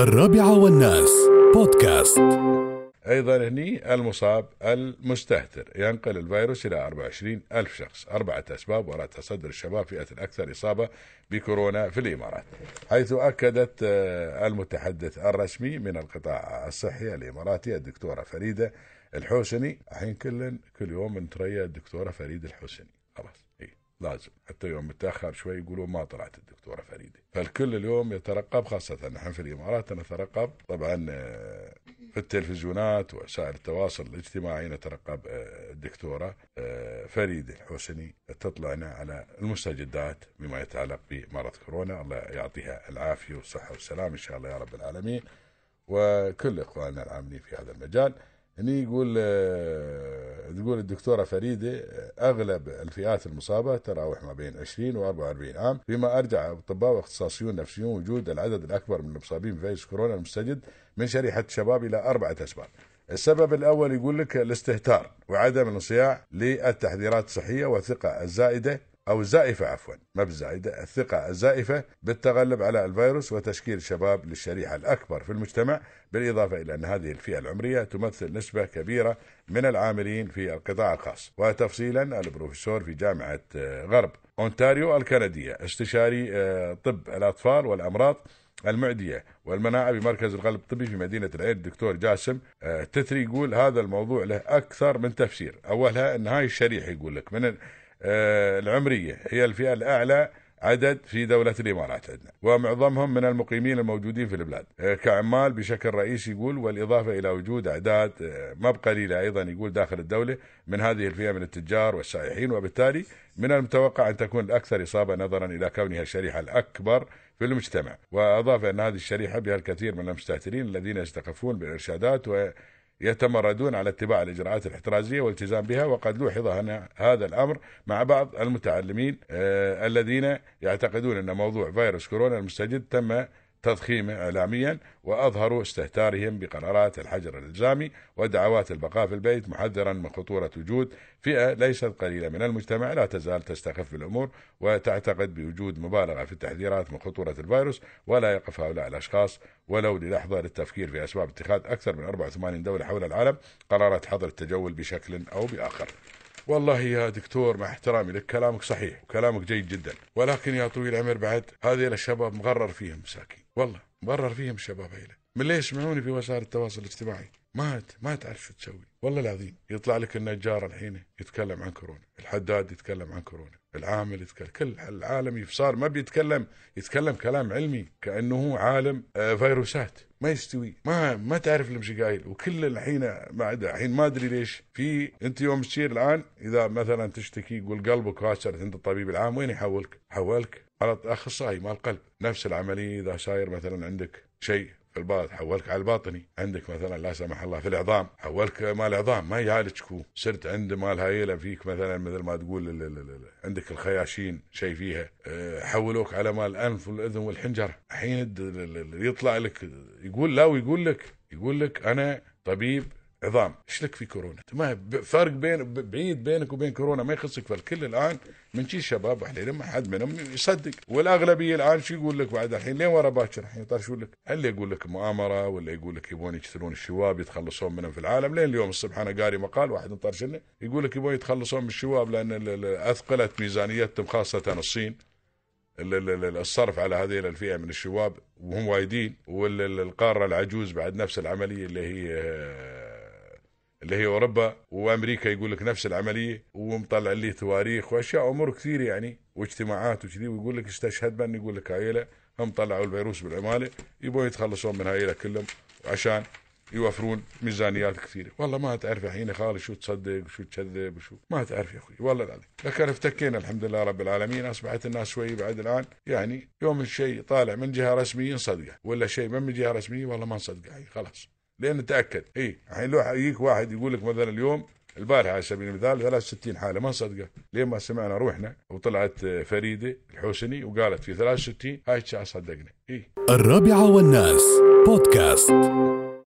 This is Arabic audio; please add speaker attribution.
Speaker 1: الرابعة والناس. بودكاست.
Speaker 2: أيضا هني المصاب المستهتر. ينقل الفيروس إلى 24 ألف شخص. أربعة أسباب وراء تصدر الشباب فئة الأكثر إصابة بكورونا في الإمارات. حيث أكدت آه، المتحدث الرسمي من القطاع الصحي الإماراتي الدكتورة فريدة الحوسني. الحين كل كل يوم نتريا الدكتورة فريدة الحوسني. خلاص. لازم. حتى يوم متأخر شوي يقولون ما طلعت الدكتورة فريدة. فالكل اليوم يترقب خاصة نحن في الإمارات نترقب. طبعا آه، في التلفزيونات وسائل التواصل الاجتماعي نترقب آه، الدكتورة آه، فريدة الحسني تطلعنا على المستجدات بما يتعلق بمرض كورونا. الله يعطيها العافية والصحة والسلام إن شاء الله يا رب العالمين. وكل إخواننا العاملين في هذا المجال هني يقول تقول الدكتورة فريدة آه، أغلب الفئات المصابة تراوح ما بين 20 و 44 عام فيما أرجع اطباء واختصاصيون نفسيون وجود العدد الأكبر من المصابين بفيروس كورونا المستجد من شريحة الشباب إلى أربعة اسباب. السبب الأول يقول لك الاستهتار وعدم الانصياع للتحذيرات الصحية والثقة الزائدة أو الزائفة عفوا ما بالزائدة الثقة الزائفة بالتغلب على الفيروس وتشكيل شباب للشريحة الأكبر في المجتمع بالإضافة إلى أن هذه الفئة العمرية تمثل نسبة كبيرة من العاملين في القطاع الخاص. وتفصيلا البروفيسور في جامعة آه، غرب أونتاريو الكندية استشاري آه، طب الأطفال والأمراض المعدية والمناعة بمركز القلب الطبي في مدينة العين الدكتور جاسم آه، تثري يقول هذا الموضوع له أكثر من تفسير. أولها أن هاي الشريحة يقول لك من العمرية. هي الفئة الأعلى عدد في دولة الإمارات عندنا. ومعظمهم من المقيمين الموجودين في البلاد. آه، كعمال بشكل رئيسي يقول والإضافة إلى وجود أعداد آه، ما بقليلة أيضا يقول داخل الدولة من هذه الفئة من التجار والسائحين وبالتالي من المتوقع أن تكون الأكثر إصابة نظرا إلى كونها الشريحة الأكبر في المجتمع. وأضاف أن هذه الشريحة بها الكثير من المستهترين الذين يستخفون بالإرشادات و يتمردون على اتباع الإجراءات الاحترازية والالتزام بها وقد لوحظ هذا الأمر مع بعض المتعلمين آه الذين يعتقدون أن موضوع فيروس كورونا المستجد تم تضخيمه إعلاميا وأظهروا استهتارهم بقرارات الحجر الإلزامي ودعوات البقاء في البيت محذرا من خطورة وجود فئة ليست قليلة من المجتمع لا تزال تستخف بالأمور وتعتقد بوجود مبالغة في التحذيرات من خطورة الفيروس ولا يقف هؤلاء الأشخاص ولو للحظة للتفكير في أسباب اتخاذ أكثر من 84 دولة حول العالم قرارات حظر التجول بشكل أو بآخر. والله يا دكتور مع احترامي لك كلامك صحيح وكلامك جيد جدا. ولكن يا طويل العمر بعد هذه الشباب مغرر فيهم مساكين. والله مغرر فيهم الشباب هيله من ليش يسمعوني في وسائل التواصل الاجتماعي؟ ما ما تعرف شو تسوي. والله العظيم يطلع لك النجار الحين يتكلم عن كورونا الحداد يتكلم عن كورونا العامل يتكلم كل العالم صار ما بيتكلم يتكلم كلام علمي كأنه عالم آه، فيروسات. ما يستوي ما ما تعرف لمش قايل وكل الحين ما الحين ما أدري ليش. في أنت يوم تصير الآن إذا مثلا تشتكي يقول قلبك كاسر عند الطبيب العام وين يحولك؟ حولك على أخصائي مال قلب. نفس العملية إذا صاير مثلا عندك شيء الباطن حولك على الباطني. عندك مثلا لا سمح الله في العظام حولك مال عظام ما يعالجك هو صرت عند مال هايلة فيك مثلا مثل ما تقول عندك الخياشين شيء فيها. أه، حولوك على مال الأنف والأذن والحنجرة. الحين يطلع لك يقول لا ويقول لك يقول لك أنا طبيب عظام إيش لك في كورونا؟ ما فرق بين بعيد بينك وبين كورونا ما يخصك فالكل الآن. من شي شباب وحليل ما حد منهم يصدق. والأغلبية الآن شو يقول لك بعد الحين؟ لين ورا باكر الحين يطرشوا لك؟ هل يقول لك مؤامرة ولا يقول لك يبون يكسرون الشواب يتخلصون منهم في العالم؟ لين اليوم الصبح أنا قاري مقال واحد مطرش لنا يقول لك يبون يتخلصون من الشواب لأن أثقلت ميزانيتهم خاصة الصين. الصرف على هذه الفئة من الشواب وهم وايدين والقاره العجوز بعد نفس العملية اللي هي اللي هي أوروبا وأمريكا يقول لك نفس العملية ومطلع لي تواريخ وأشياء أمور كثير يعني واجتماعات وكذي ويقول لك استشهد بان يقول لك عائله هم طلعوا الفيروس بالعمالة يبون يتخلصون من هايله كلهم عشان يوفرون ميزانيات كثيرة. والله ما تعرف الحين خالي شو تصدق وشو تكذب وشو. ما تعرف يا أخوي والله العظيم. لكن افتكينا الحمد لله رب العالمين أصبحت الناس شوي بعد الآن يعني يوم الشيء طالع من جهة رسميه نصدقه ولا شيء من جهة رسمية والله ما نصدقه خلاص. لين تاكد اي الحين لو يجيك واحد يقول لك مثلا اليوم البارحة على سبيل المثال 63 حالة ما صدقة. لين ما سمعنا روحنا وطلعت فريدة الحوسني وقالت في 63 هاي الساعة صدقنا اي
Speaker 1: الرابعة والناس بودكاست.